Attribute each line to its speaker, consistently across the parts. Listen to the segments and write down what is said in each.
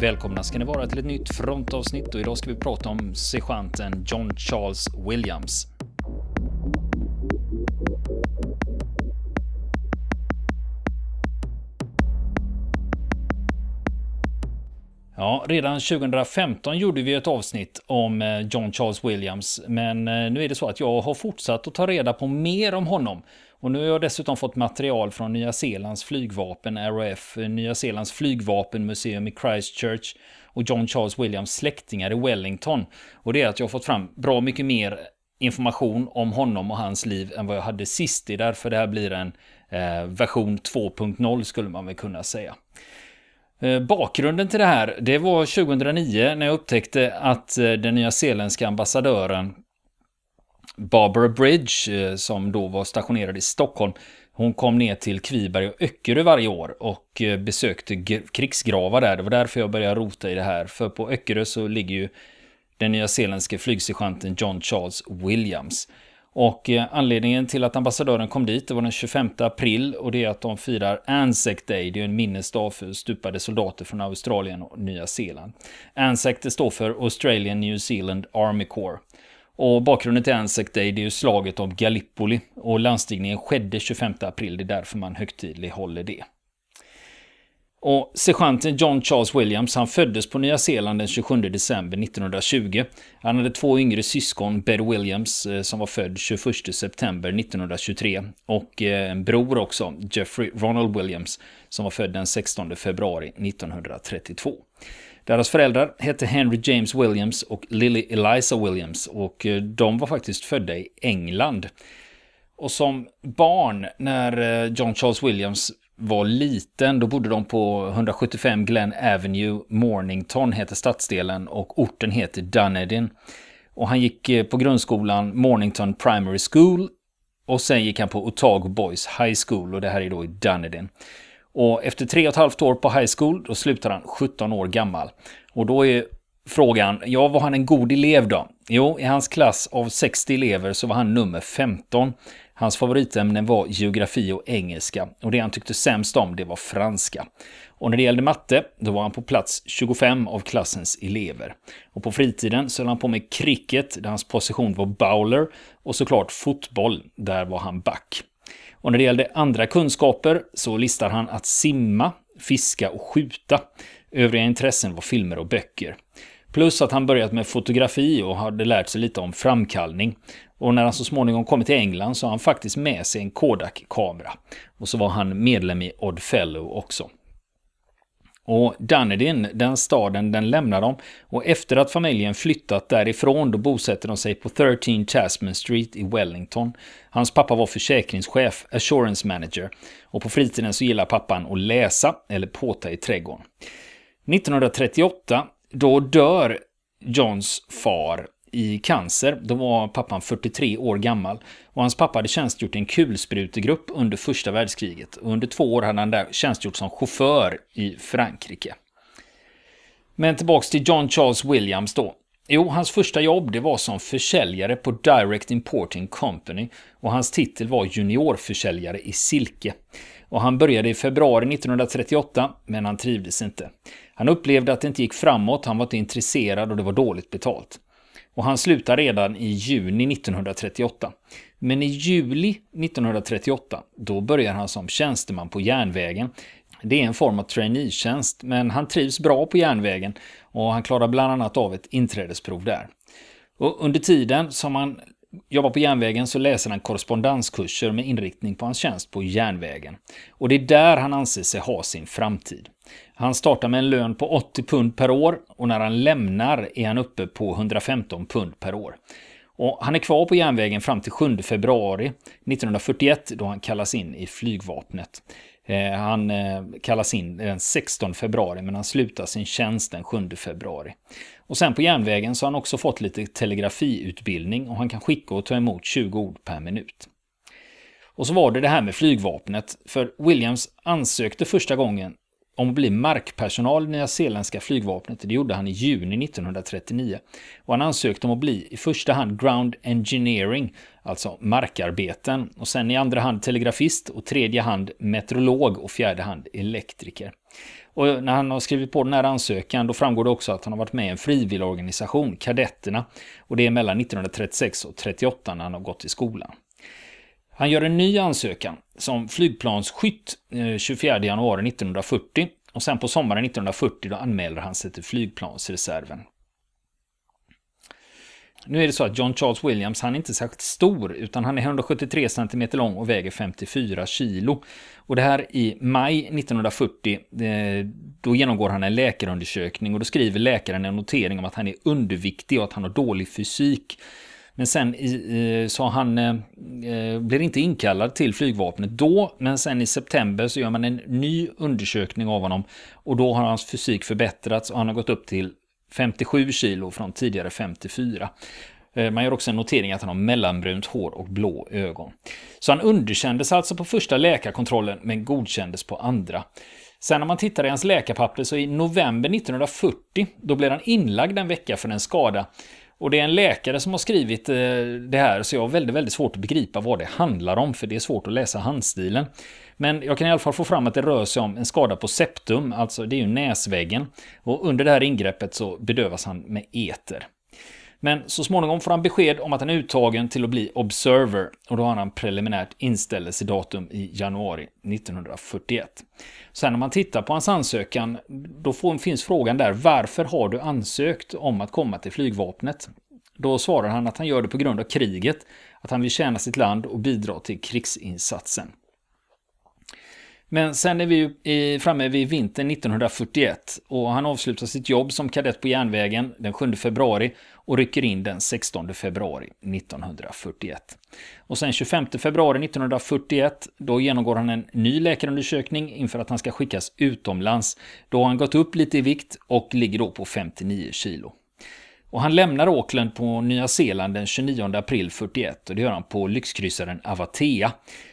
Speaker 1: Välkomna ska ni vara till ett nytt frontavsnitt och idag ska vi prata om sergeanten John Charles Williams. Ja, redan 2015 gjorde vi ett avsnitt om eh, John Charles Williams, men eh, nu är det så att jag har fortsatt att ta reda på mer om honom. Och nu har jag dessutom fått material från Nya Zeelands flygvapen, RAF, Nya Zeelands flygvapenmuseum i Christchurch och John Charles Williams släktingar i Wellington. Och det är att jag har fått fram bra mycket mer information om honom och hans liv än vad jag hade sist. Det är därför det här blir en eh, version 2.0 skulle man väl kunna säga. Eh, bakgrunden till det här, det var 2009 när jag upptäckte att eh, den nya zeeländska ambassadören Barbara Bridge, eh, som då var stationerad i Stockholm, hon kom ner till Kviberg och Öckerö varje år och eh, besökte krigsgravar där. Det var därför jag började rota i det här. För på Öckerö så ligger ju den nya zeeländske flygsergeanten John Charles Williams. Och eh, anledningen till att ambassadören kom dit, det var den 25 april och det är att de firar Anzac Day, det är en minnesdag för stupade soldater från Australien och Nya Zeeland. Anzac det står för Australian New Zealand Army Corps. Och bakgrunden till Anzac Day det är ju slaget om Gallipoli och landstigningen skedde 25 april, det är därför man högtidlighåller det. Och sergeanten John Charles Williams han föddes på Nya Zeeland den 27 december 1920. Han hade två yngre syskon, Betty Williams eh, som var född 21 september 1923 och eh, en bror också, Jeffrey Ronald Williams som var född den 16 februari 1932. Deras föräldrar hette Henry James Williams och Lily Eliza Williams och eh, de var faktiskt födda i England. Och som barn när eh, John Charles Williams var liten, då bodde de på 175 Glen Avenue, Mornington heter stadsdelen och orten heter Dunedin. Och han gick eh, på grundskolan Mornington Primary School och sen gick han på Otago Boys High School och det här är då i Dunedin. Och efter tre och ett halvt år på high school, då slutar han 17 år gammal. Och då är frågan, ja var han en god elev då? Jo, i hans klass av 60 elever så var han nummer 15. Hans favoritämnen var geografi och engelska och det han tyckte sämst om det var franska. Och när det gällde matte, då var han på plats 25 av klassens elever. Och på fritiden så höll han på med cricket, där hans position var bowler, och såklart fotboll, där var han back. Och när det gällde andra kunskaper så listar han att simma, fiska och skjuta. Övriga intressen var filmer och böcker. Plus att han börjat med fotografi och hade lärt sig lite om framkallning. Och när han så småningom kommit till England så har han faktiskt med sig en Kodak-kamera. Och så var han medlem i Odd Fellow också. Och Dunedin, den staden, den lämnar de. Och efter att familjen flyttat därifrån, då bosätter de sig på 13 Tasman Street i Wellington. Hans pappa var försäkringschef, assurance manager. Och på fritiden så gillar pappan att läsa eller påta i trädgården. 1938, då dör Johns far i cancer. Då var pappan 43 år gammal och hans pappa hade tjänstgjort i en kulsprutegrupp under första världskriget. Och under två år hade han där tjänstgjort som chaufför i Frankrike. Men tillbaks till John Charles Williams då. Jo, hans första jobb det var som försäljare på Direct Importing Company och hans titel var juniorförsäljare i silke. Och han började i februari 1938, men han trivdes inte. Han upplevde att det inte gick framåt, han var inte intresserad och det var dåligt betalt och han slutar redan i juni 1938. Men i juli 1938, då börjar han som tjänsteman på järnvägen. Det är en form av traineetjänst, men han trivs bra på järnvägen och han klarar bland annat av ett inträdesprov där. Och under tiden som han jobbar på järnvägen så läser han korrespondenskurser med inriktning på hans tjänst på järnvägen. Och det är där han anser sig ha sin framtid. Han startar med en lön på 80 pund per år och när han lämnar är han uppe på 115 pund per år. Och han är kvar på järnvägen fram till 7 februari 1941 då han kallas in i flygvapnet. Eh, han eh, kallas in den 16 februari men han slutar sin tjänst den 7 februari. Och sen på järnvägen så har han också fått lite telegrafiutbildning och han kan skicka och ta emot 20 ord per minut. Och så var det det här med flygvapnet, för Williams ansökte första gången om att bli markpersonal i Nya Zeeländska flygvapnet. Det gjorde han i juni 1939. Och han ansökte om att bli i första hand Ground Engineering, alltså markarbeten, och sen i andra hand telegrafist och tredje hand meteorolog och fjärde hand elektriker. Och när han har skrivit på den här ansökan då framgår det också att han har varit med i en frivilligorganisation, Kadetterna. Och det är mellan 1936 och 38 när han har gått i skolan. Han gör en ny ansökan som flygplansskytt eh, 24 januari 1940 och sen på sommaren 1940 då anmäler han sig till flygplansreserven. Nu är det så att John Charles Williams, han är inte särskilt stor, utan han är 173 cm lång och väger 54 kilo. Och det här i maj 1940, eh, då genomgår han en läkarundersökning och då skriver läkaren en notering om att han är underviktig och att han har dålig fysik. Men sen så han eh, eh, blir inte inkallad till flygvapnet då, men sen i september så gör man en ny undersökning av honom och då har hans fysik förbättrats och han har gått upp till 57 kilo från tidigare 54. Eh, man gör också en notering att han har mellanbrunt hår och blå ögon. Så han underkändes alltså på första läkarkontrollen men godkändes på andra. Sen när man tittar i hans läkarpapper så i november 1940 då blir han inlagd en vecka för en skada. Och det är en läkare som har skrivit eh, det här så jag har väldigt, väldigt svårt att begripa vad det handlar om för det är svårt att läsa handstilen. Men jag kan i alla fall få fram att det rör sig om en skada på septum, alltså det är ju näsväggen. Och under det här ingreppet så bedövas han med eter. Men så småningom får han besked om att han är uttagen till att bli observer och då har han preliminärt inställelsedatum i januari 1941. Sen när man tittar på hans ansökan, då får, finns frågan där varför har du ansökt om att komma till flygvapnet? Då svarar han att han gör det på grund av kriget, att han vill tjäna sitt land och bidra till krigsinsatsen. Men sen är vi framme vid vintern 1941 och han avslutar sitt jobb som kadett på järnvägen den 7 februari och rycker in den 16 februari 1941. Och sen 25 februari 1941 då genomgår han en ny läkarundersökning inför att han ska skickas utomlands. Då har han gått upp lite i vikt och ligger då på 59 kilo. Och han lämnar Auckland på Nya Zeeland den 29 april 41 och det gör han på lyxkryssaren Avatea.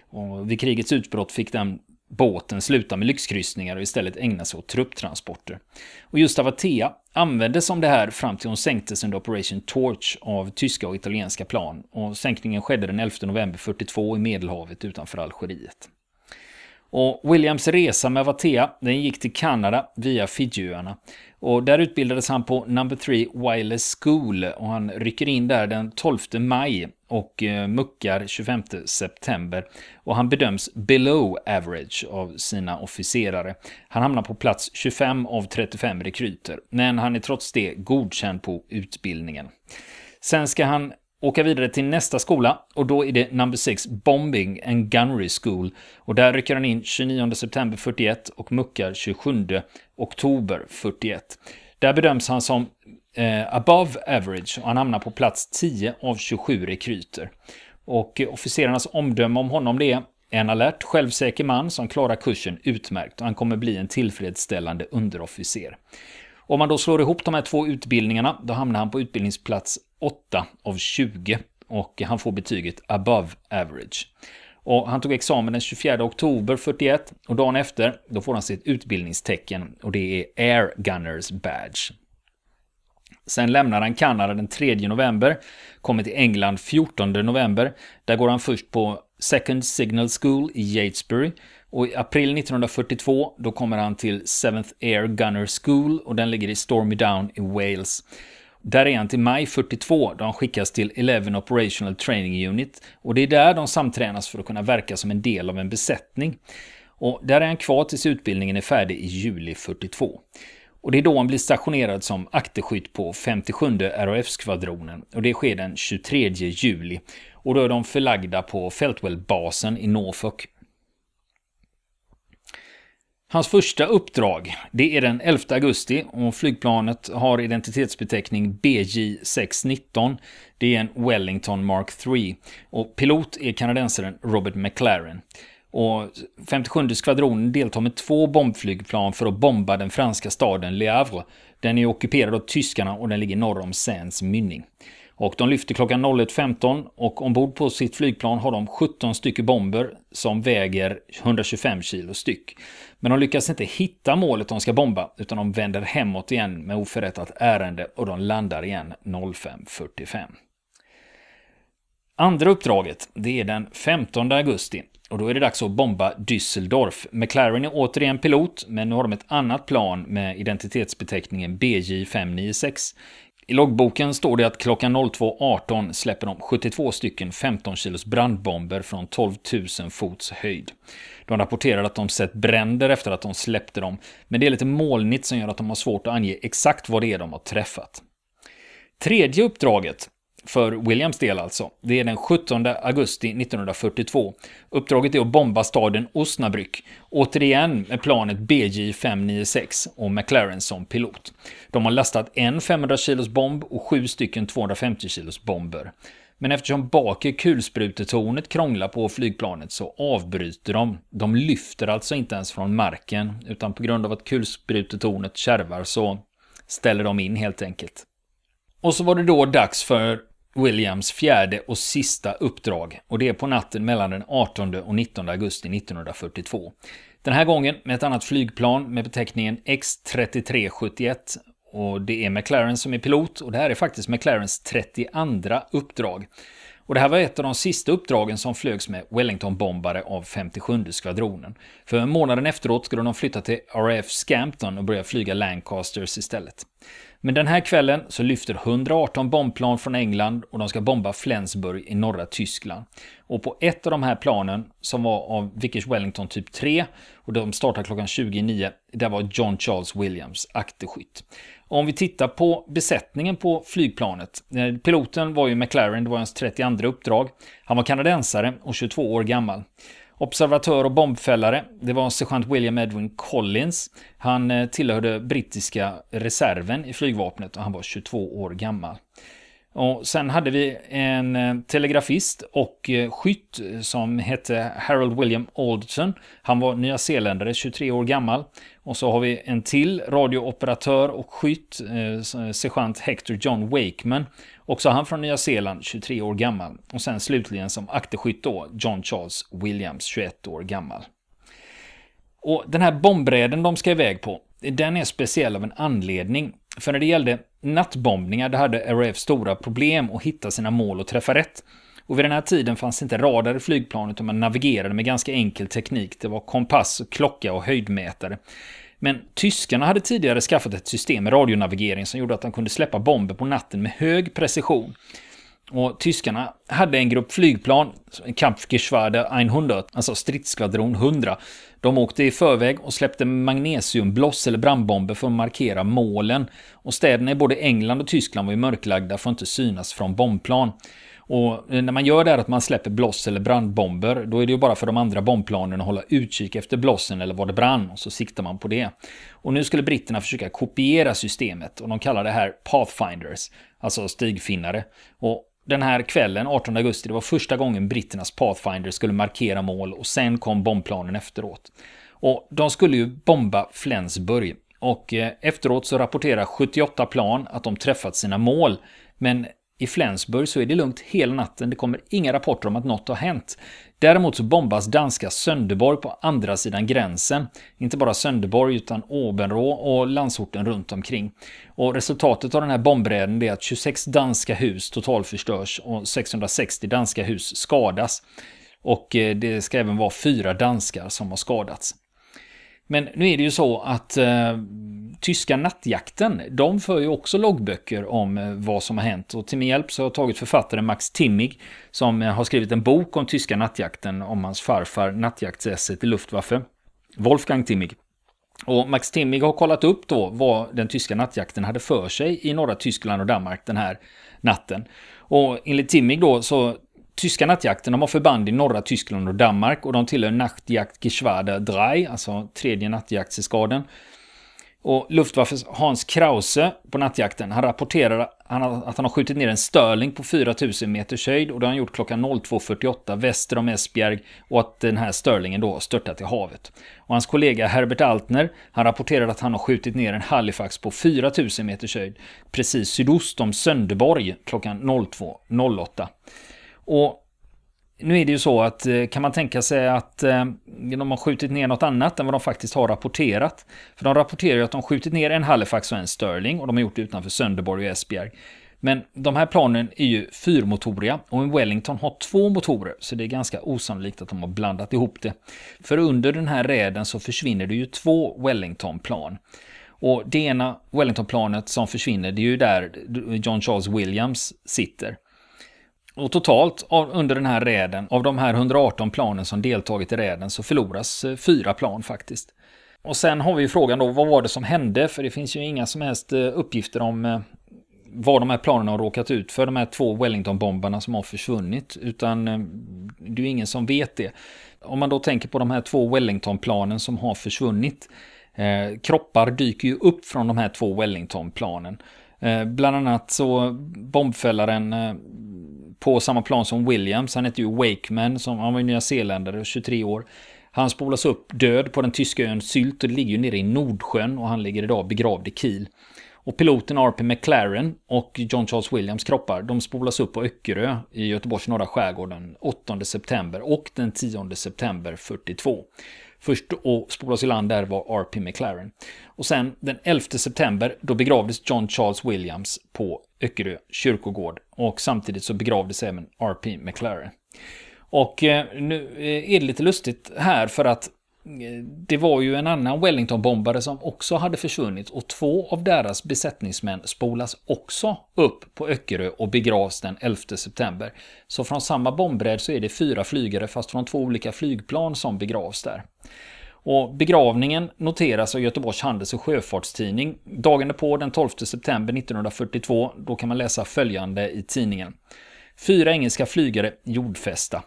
Speaker 1: Och vid krigets utbrott fick den båten sluta med lyxkryssningar och istället ägna sig åt trupptransporter. Och just Avatea användes som det här fram till hon sänktes under Operation Torch av tyska och italienska plan. Och sänkningen skedde den 11 november 42 i Medelhavet utanför Algeriet. Och Williams resa med Avatea den gick till Kanada via Fijiöarna och där utbildades han på Number 3 Wireless School och han rycker in där den 12 maj och eh, muckar 25 september. Och han bedöms below average av sina officerare. Han hamnar på plats 25 av 35 rekryter, men han är trots det godkänd på utbildningen. Sen ska han åka vidare till nästa skola och då är det Number 6 Bombing and Gunnery School. Och där rycker han in 29 september 41 och muckar 27 oktober 41. Där bedöms han som eh, above average och han hamnar på plats 10 av 27 rekryter. Och officerarnas omdöme om honom det är en alert, självsäker man som klarar kursen utmärkt och han kommer bli en tillfredsställande underofficer. Om man då slår ihop de här två utbildningarna, då hamnar han på utbildningsplats 8 av 20 och han får betyget above average. Och han tog examen den 24 oktober 41 och dagen efter då får han sitt utbildningstecken och det är Air Gunners Badge. Sen lämnar han Kanada den 3 november, kommer till England 14 november. Där går han först på Second Signal School i Yatesbury. Och i april 1942 då kommer han till 7th Air Gunner School och den ligger i Stormy Down i Wales. Där är han till maj 42 då han skickas till 11 Operational Training Unit och det är där de samtränas för att kunna verka som en del av en besättning. Och där är han kvar tills utbildningen är färdig i juli 42. Och det är då han blir stationerad som akterskytt på 57 RAF-skvadronen och det sker den 23 juli. Och då är de förlagda på Feltwell-basen i Norfolk. Hans första uppdrag, det är den 11 augusti och flygplanet har identitetsbeteckning BJ619. Det är en Wellington Mark 3 och pilot är kanadensaren Robert McLaren. Och 57 skvadronen deltar med två bombflygplan för att bomba den franska staden Le Havre. Den är ockuperad av tyskarna och den ligger norr om Seines mynning. Och de lyfter klockan 01.15 och ombord på sitt flygplan har de 17 stycken bomber som väger 125 kilo styck. Men de lyckas inte hitta målet de ska bomba utan de vänder hemåt igen med oförrättat ärende och de landar igen 05.45. Andra uppdraget, det är den 15 augusti Och då är det dags att bomba Düsseldorf. McLaren är återigen pilot, men nu har de ett annat plan med identitetsbeteckningen BJ596. I loggboken står det att klockan 02.18 släpper de 72 stycken 15 kilos brandbomber från 12 000 fots höjd. De rapporterar att de sett bränder efter att de släppte dem, men det är lite molnigt som gör att de har svårt att ange exakt vad det är de har träffat. Tredje uppdraget för Williams del alltså. Det är den 17 augusti 1942. Uppdraget är att bomba staden Osnabrück. Återigen med planet BJ 596 och McLaren som pilot. De har lastat en 500 kilos bomb och sju stycken 250 kilos bomber. Men eftersom bak i kulsprutetornet krånglar på flygplanet så avbryter de. De lyfter alltså inte ens från marken, utan på grund av att kulsprutetornet kärvar så ställer de in helt enkelt. Och så var det då dags för Williams fjärde och sista uppdrag och det är på natten mellan den 18 och 19 augusti 1942. Den här gången med ett annat flygplan med beteckningen X3371 och det är McLaren som är pilot och det här är faktiskt McLarens 32 uppdrag. Och det här var ett av de sista uppdragen som flögs med Wellington-bombare av 57 skvadronen. För månaden efteråt skulle de flytta till RAF Scampton och börja flyga Lancasters istället. Men den här kvällen så lyfter 118 bombplan från England och de ska bomba Flensburg i norra Tyskland. Och på ett av de här planen, som var av Vickers Wellington typ 3, och de startar klockan 29, där var John Charles Williams akterskytt. Om vi tittar på besättningen på flygplanet. Eh, piloten var ju McLaren, det var hans 32 uppdrag. Han var kanadensare och 22 år gammal. Observatör och bombfällare, det var sergeant William Edwin Collins. Han eh, tillhörde brittiska reserven i flygvapnet och han var 22 år gammal. Och sen hade vi en eh, telegrafist och eh, skytt som hette Harold William Alderton. Han var nyzeeländare, 23 år gammal. Och så har vi en till radiooperatör och skytt, eh, sergeant Hector John Wakeman. Också han från Nya Zeeland, 23 år gammal. Och sen slutligen som akterskytt då, John Charles Williams, 21 år gammal. Och den här bombräden de ska iväg på, den är speciell av en anledning. För när det gällde nattbombningar, då hade RAF stora problem att hitta sina mål och träffa rätt. Och vid den här tiden fanns inte radar i flygplanet och man navigerade med ganska enkel teknik. Det var kompass, klocka och höjdmätare. Men tyskarna hade tidigare skaffat ett system med radionavigering som gjorde att de kunde släppa bomber på natten med hög precision. Och tyskarna hade en grupp flygplan, Kampfgeschwader 100, alltså stridsskvadron 100. De åkte i förväg och släppte magnesiumbloss eller brandbomber för att markera målen. Och städerna i både England och Tyskland var ju mörklagda för att inte synas från bombplan. Och eh, när man gör det här att man släpper bloss eller brandbomber, då är det ju bara för de andra bombplanen att hålla utkik efter blossen eller var det brann, och så siktar man på det. Och nu skulle britterna försöka kopiera systemet, och de kallar det här Pathfinders, alltså stigfinnare. Och den här kvällen, 18 augusti, det var första gången britternas Pathfinder skulle markera mål och sen kom bombplanen efteråt. Och de skulle ju bomba Flensburg. Och eh, efteråt så rapporterar 78 plan att de träffat sina mål. Men i Flensburg så är det lugnt hela natten, det kommer inga rapporter om att något har hänt. Däremot så bombas danska Sönderborg på andra sidan gränsen. Inte bara Sönderborg utan Åbenrå och landsorten runt omkring. Och resultatet av den här bombräden är att 26 danska hus totalförstörs och 660 danska hus skadas. Och eh, det ska även vara fyra danskar som har skadats. Men nu är det ju så att eh, tyska nattjakten, de för ju också loggböcker om eh, vad som har hänt. Och till min hjälp så har jag tagit författaren Max Timmig som eh, har skrivit en bok om tyska nattjakten om hans farfar nattjaktsesset i Luftwaffe. Wolfgang Timmig. Och Max Timmig har kollat upp då vad den tyska nattjakten hade för sig i norra Tyskland och Danmark den här natten. Och enligt Timmig då så tyska nattjakten, de har förband i norra Tyskland och Danmark och de tillhör Nachtjagdgeschwader 3, alltså tredje nattjaktseskaden. Och Luftwaffes Hans Krause på nattjakten, han rapporterar att han har skjutit ner en Störling på 4000 meters höjd och det har han gjort klockan 02.48 väster om Esbjerg och att den här Störlingen då har störtat i havet. Och hans kollega Herbert Altner, han rapporterar att han har skjutit ner en Halifax på 4000 meters höjd precis sydost om Sönderborg klockan 02.08. Och nu är det ju så att eh, kan man tänka sig att eh, de har skjutit ner något annat än vad de faktiskt har rapporterat. För de rapporterar ju att de skjutit ner en Halifax och en Sterling och de har gjort det utanför Sönderborg och Esbjerg. Men de här planen är ju fyrmotoriga och en Wellington har två motorer, så det är ganska osannolikt att de har blandat ihop det. För under den här räden så försvinner det ju två Wellington-plan. Och det ena Wellington-planet som försvinner, det är ju där John Charles Williams sitter. Och totalt under den här räden, av de här 118 planen som deltagit i räden, så förloras eh, fyra plan faktiskt. Och sen har vi ju frågan då, vad var det som hände? För det finns ju inga som helst eh, uppgifter om eh, vad de här planerna har råkat ut för, de här två Wellington-bombarna som har försvunnit. Utan det är ju ingen som vet det. Om man då tänker på de här två Wellington-planen som har försvunnit. Eh, kroppar dyker ju upp från de här två Wellington-planen. Eh, bland annat så bombfällaren eh, på samma plan som Williams, han heter ju Wakeman, som, han var ju nyzeeländare, 23 år. Han spolas upp död på den tyska ön Sylt och det ligger ju nere i Nordsjön och han ligger idag begravd i Kiel. Och piloten R.P. McLaren och John Charles Williams kroppar, de spolas upp på Öckerö i Göteborgs norra skärgård den 8 september och den 10 september 42. Först att spolas i land där var R.P. McLaren. Och sen den 11 september, då begravdes John Charles Williams på Öckerö kyrkogård. Och samtidigt så begravdes även R.P. McLaren. Och eh, nu eh, är det lite lustigt här för att det var ju en annan Wellington-bombare som också hade försvunnit och två av deras besättningsmän spolas också upp på Öckerö och begravs den 11 september. Så från samma bombräd så är det fyra flygare fast från två olika flygplan som begravs där. Och begravningen noteras av Göteborgs Handels och Sjöfartstidning. Dagen på den 12 september 1942, då kan man läsa följande i tidningen. Fyra engelska flygare jordfästa.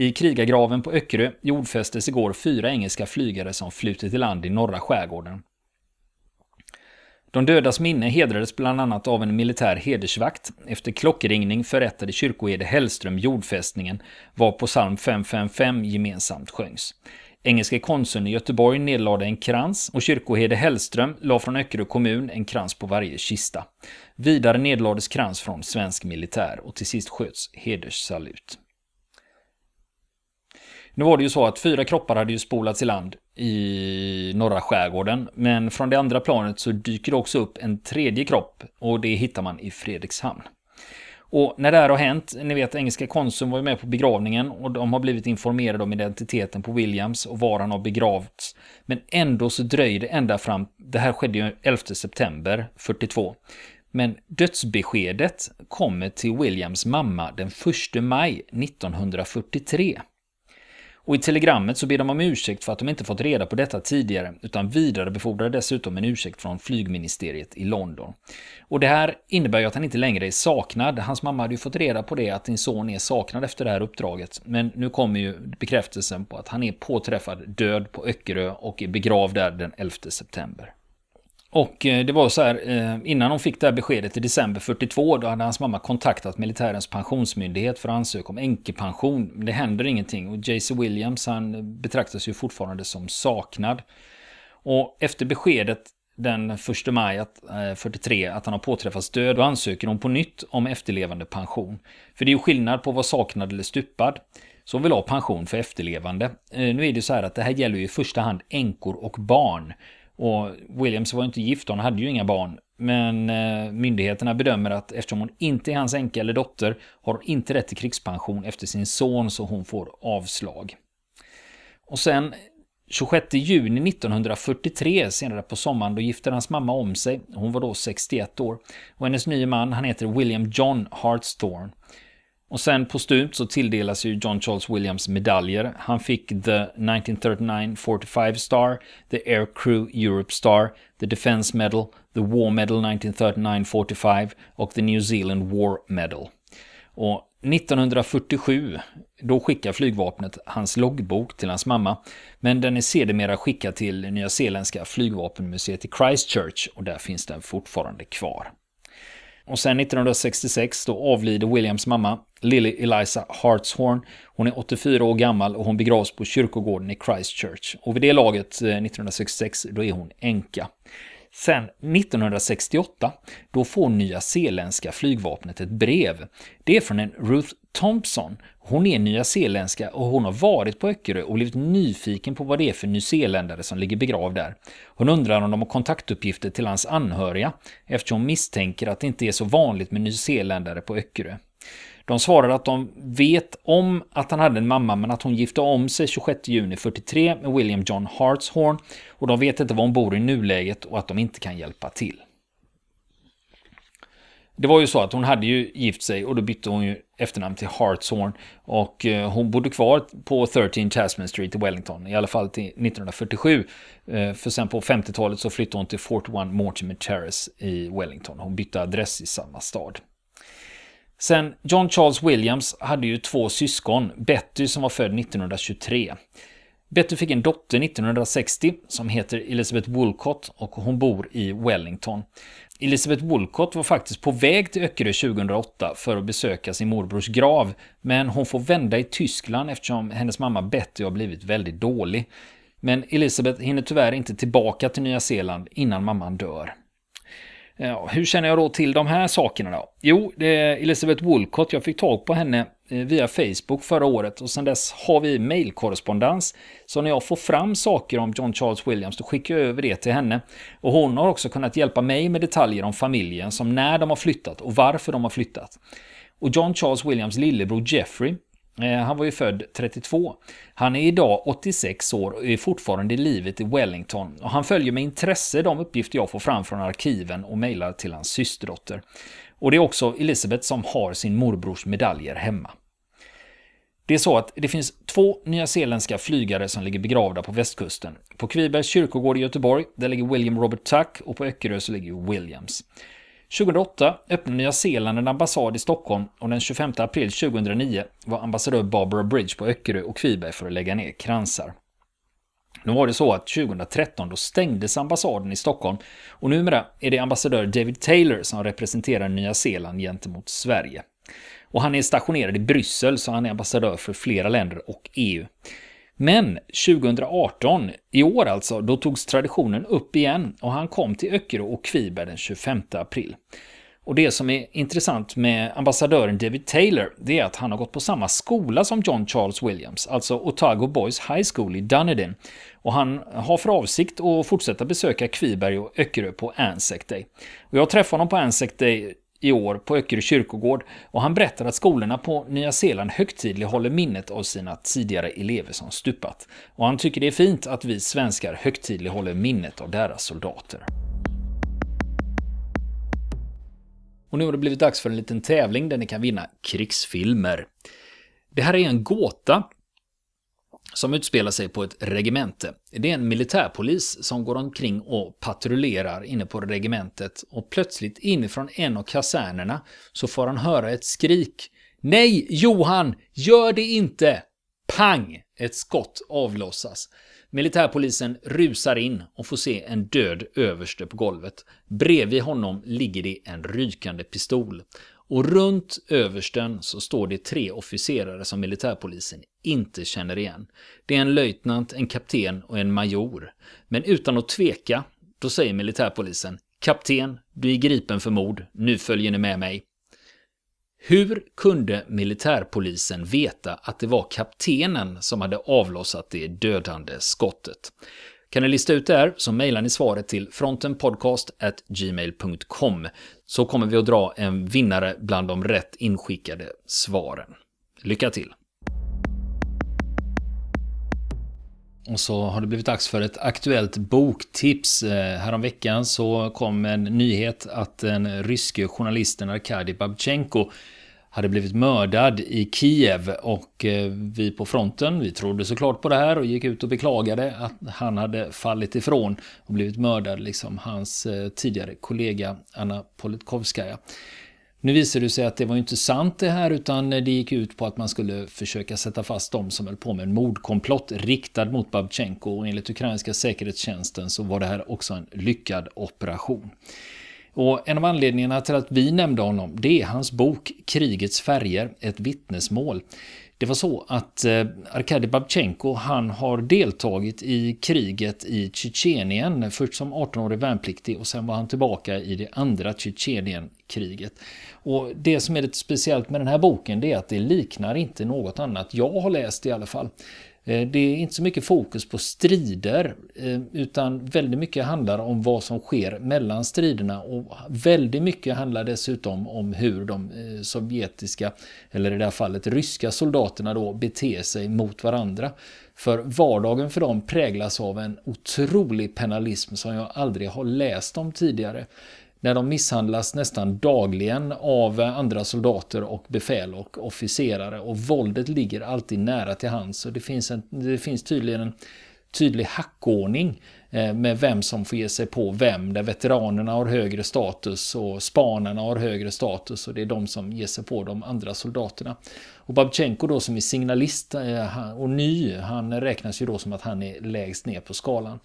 Speaker 1: I krigargraven på Öckerö jordfästes igår fyra engelska flygare som flutit i land i norra skärgården. De dödas minne hedrades bland annat av en militär hedersvakt. Efter klockringning förrättade kyrkoherde Hellström jordfästningen, var på psalm 555 gemensamt sjöngs. Engelske konsuln i Göteborg nedlade en krans och kyrkoherde Hellström la från Öckerö kommun en krans på varje kista. Vidare nedlades krans från svensk militär och till sist sköts hederssalut. Nu var det ju så att fyra kroppar hade ju spolats i land i norra skärgården. Men från det andra planet så dyker det också upp en tredje kropp och det hittar man i Fredrikshamn. Och när det här har hänt, ni vet engelska konsuln var ju med på begravningen och de har blivit informerade om identiteten på Williams och var han har begravts. Men ändå så dröjer det ända fram, det här skedde ju 11 september 42. Men dödsbeskedet kommer till Williams mamma den 1 maj 1943. Och i telegrammet så ber de om ursäkt för att de inte fått reda på detta tidigare, utan vidarebefordrar dessutom en ursäkt från flygministeriet i London. Och det här innebär ju att han inte längre är saknad. Hans mamma hade ju fått reda på det, att din son är saknad efter det här uppdraget. Men nu kommer ju bekräftelsen på att han är påträffad död på Öckerö och är begravd där den 11 september. Och eh, det var så här, eh, innan hon fick det här beskedet i december 42, då hade hans mamma kontaktat militärens pensionsmyndighet för att ansöka om änkepension. Men Det händer ingenting och JC Williams han betraktas ju fortfarande som saknad. Och efter beskedet den 1 maj 43 eh, att han har påträffats död, då ansöker hon på nytt om efterlevande pension. För det är ju skillnad på att vara saknad eller stupad. Så hon vill ha pension för efterlevande. Nu är det så här att det här gäller ju i första hand änkor och barn. Och Williams var inte gift, hon hade ju inga barn. Men eh, myndigheterna bedömer att eftersom hon inte är hans änka eller dotter har hon inte rätt till krigspension efter sin son så hon får avslag. Och sen 26 juni 1943, senare på sommaren, då gifter hans mamma om sig. Hon var då 61 år. Och hennes nye man, han heter William John Hartstorn. Och sen postumt så tilldelas ju John Charles Williams medaljer. Han fick the 1939 45 Star, the Air Crew Europe Star, the Defense Medal, the War Medal 1939 45 och the New Zealand War Medal. Och 1947, då skickar flygvapnet hans loggbok till hans mamma, men den är sedermera skickad till Nya Zeeländska flygvapenmuseet i Christchurch och där finns den fortfarande kvar. Och sen 1966 då avlider Williams mamma, Lily Eliza Hartshorn. Hon är 84 år gammal och hon begravs på kyrkogården i Christchurch. Och vid det laget, eh, 1966, då är hon änka. Sen 1968, då får nya zeeländska flygvapnet ett brev. Det är från en Ruth Thompson. Hon är nyzeeländska och hon har varit på Öckerö och blivit nyfiken på vad det är för nyzeeländare som ligger begravd där. Hon undrar om de har kontaktuppgifter till hans anhöriga eftersom hon misstänker att det inte är så vanligt med nyzeeländare på Öckerö. De svarar att de vet om att han hade en mamma men att hon gifte om sig 26 juni 43 med William John Hartshorn och de vet inte var hon bor i nuläget och att de inte kan hjälpa till. Det var ju så att hon hade ju gift sig och då bytte hon ju efternamn till Hartshorn och eh, hon bodde kvar på 13 Tasman Street i Wellington, i alla fall till 1947. Eh, för sen på 50-talet så flyttade hon till 41 Mortimer Terrace i Wellington. Hon bytte adress i samma stad. Sen John Charles Williams hade ju två syskon, Betty som var född 1923. Betty fick en dotter 1960 som heter Elizabeth Woolcott och hon bor i Wellington. Elizabeth Woolcott var faktiskt på väg till Öckerö 2008 för att besöka sin morbrors grav, men hon får vända i Tyskland eftersom hennes mamma Betty har blivit väldigt dålig. Men Elizabeth hinner tyvärr inte tillbaka till Nya Zeeland innan mamman dör. Ja, hur känner jag då till de här sakerna då? Jo, det är Elisabeth Woolcott. Jag fick tag på henne eh, via Facebook förra året och sedan dess har vi mailkorrespondens. Så när jag får fram saker om John Charles Williams då skickar jag över det till henne. Och hon har också kunnat hjälpa mig med detaljer om familjen som när de har flyttat och varför de har flyttat. Och John Charles Williams lillebror Jeffrey Eh, han var ju född 32. Han är idag 86 år och är fortfarande i livet i Wellington. Och han följer med intresse de uppgifter jag får fram från arkiven och mejlar till hans systerdotter. Och det är också Elisabeth som har sin morbrors medaljer hemma. Det är så att det finns två nyzeeländska flygare som ligger begravda på västkusten. På Kvibergs kyrkogård i Göteborg, där ligger William Robert Tuck och på Öckerö så ligger Williams. 2008 öppnade Nya Zeeland en ambassad i Stockholm och den 25 april 2009 var ambassadör Barbara Bridge på Öckerö och Kviberg för att lägga ner kransar. Nu var det så att 2013 då stängdes ambassaden i Stockholm och numera är det ambassadör David Taylor som representerar Nya Zeeland gentemot Sverige. Och han är stationerad i Bryssel så han är ambassadör för flera länder och EU. Men 2018, i år alltså, då togs traditionen upp igen och han kom till Öckerö och Kviberg den 25 april. Och det som är intressant med ambassadören David Taylor, det är att han har gått på samma skola som John Charles Williams, alltså Otago Boys High School i Dunedin. Och han har för avsikt att fortsätta besöka Kviberg och Öckerö på Anzac Day. Och jag träffade honom på Anzac Day i år på Öckerö kyrkogård och han berättar att skolorna på Nya Zeeland högtidligt håller minnet av sina tidigare elever som stupat. Och han tycker det är fint att vi svenskar högtidligt håller minnet av deras soldater. Och nu har det blivit dags för en liten tävling där ni kan vinna krigsfilmer. Det här är en gåta som utspelar sig på ett regemente. Det är en militärpolis som går omkring och patrullerar inne på regementet och plötsligt inifrån en av kasernerna så får han höra ett skrik. Nej, Johan, gör det inte! Pang! Ett skott avlossas. Militärpolisen rusar in och får se en död överste på golvet. Bredvid honom ligger det en rykande pistol. Och runt översten så står det tre officerare som militärpolisen inte känner igen. Det är en löjtnant, en kapten och en major. Men utan att tveka, då säger militärpolisen Kapten, du är gripen för mord. Nu följer ni med mig. Hur kunde militärpolisen veta att det var kaptenen som hade avlossat det dödande skottet? Kan ni lista ut det här så mejlar ni svaret till frontenpodcast@gmail.com så kommer vi att dra en vinnare bland de rätt inskickade svaren. Lycka till! Och så har det blivit dags för ett aktuellt boktips. Eh, häromveckan så kom en nyhet att den ryske journalisten Arkadij Babchenko hade blivit mördad i Kiev och eh, vi på fronten, vi trodde såklart på det här och gick ut och beklagade att han hade fallit ifrån och blivit mördad, liksom hans eh, tidigare kollega Anna Politkovskaja. Nu visade det sig att det var inte sant det här utan det gick ut på att man skulle försöka sätta fast dem som höll på med en mordkomplott riktad mot Babchenko och enligt ukrainska säkerhetstjänsten så var det här också en lyckad operation. Och en av anledningarna till att vi nämnde honom, det är hans bok Krigets färger, ett vittnesmål. Det var så att eh, Arkadij Babchenko han har deltagit i kriget i Tjetjenien. Först som 18-årig värnpliktig och sen var han tillbaka i det andra Tjetjenienkriget. Och det som är lite speciellt med den här boken det är att det liknar inte något annat jag har läst i alla fall. Eh, det är inte så mycket fokus på strider eh, utan väldigt mycket handlar om vad som sker mellan striderna och väldigt mycket handlar dessutom om hur de eh, sovjetiska, eller i det här fallet ryska soldaterna då beter sig mot varandra. För vardagen för dem präglas av en otrolig penalism som jag aldrig har läst om tidigare när de misshandlas nästan dagligen av eh, andra soldater och befäl och officerare och våldet ligger alltid nära till hands. Så det finns, en, det finns tydligen en tydlig hackordning eh, med vem som får ge sig på vem, där veteranerna har högre status och spanarna har högre status och det är de som ger sig på de andra soldaterna. Och Babchenko då som är signalist eh, och ny, han räknas ju då som att han är lägst ner på skalan.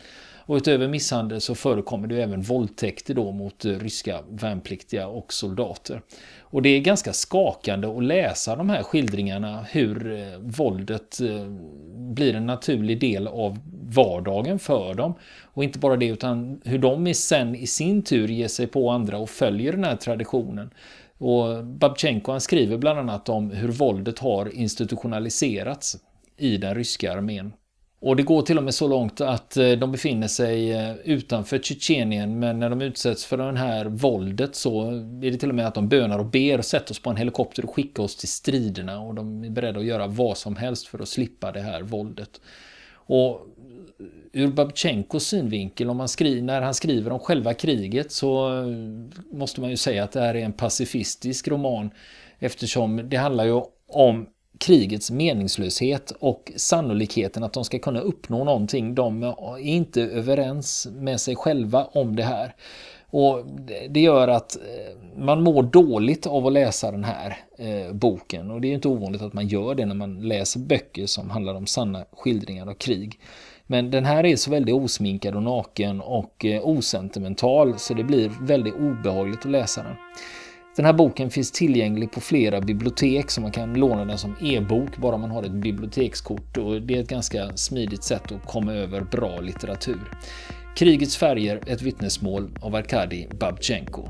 Speaker 1: Och utöver misshandel så förekommer det även våldtäkter då mot eh, ryska värnpliktiga och soldater. Och det är ganska skakande att läsa de här skildringarna hur eh, våldet eh, blir en naturlig del av vardagen för dem. Och inte bara det utan hur de sen i sin tur ger sig på andra och följer den här traditionen. Och Babchenko han skriver bland annat om hur våldet har institutionaliserats i den ryska armén. Och det går till och med så långt att eh, de befinner sig eh, utanför Tjetjenien. Men när de utsätts för det här våldet så är det till och med att de bönar och ber och sätter oss på en helikopter och skickar oss till striderna. Och de är beredda att göra vad som helst för att slippa det här våldet. Och ur Babchenkos synvinkel, om man skriver, när han skriver om själva kriget så eh, måste man ju säga att det här är en pacifistisk roman. Eftersom det handlar ju om krigets meningslöshet och sannolikheten att de ska kunna uppnå någonting. De är inte överens med sig själva om det här. Och Det gör att eh, man mår dåligt av att läsa den här eh, boken. Och det är inte ovanligt att man gör det när man läser böcker som handlar om sanna skildringar av krig. Men den här är så väldigt osminkad och naken och eh, osentimental så det blir väldigt obehagligt att läsa den. Den här boken finns tillgänglig på flera bibliotek så man kan låna den som e-bok bara man har ett bibliotekskort och det är ett ganska smidigt sätt att komma över bra litteratur. Krigets färger, ett vittnesmål av Arkadij Babchenko.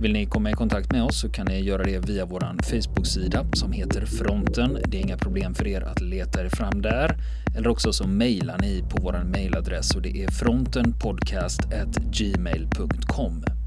Speaker 1: Vill ni komma i kontakt med oss så kan ni göra det via vår Facebook-sida som heter Fronten. Det är inga problem för er att leta er fram där. Eller också så mejlar ni på vår mejladress och det är frontenpodcast.gmail.com.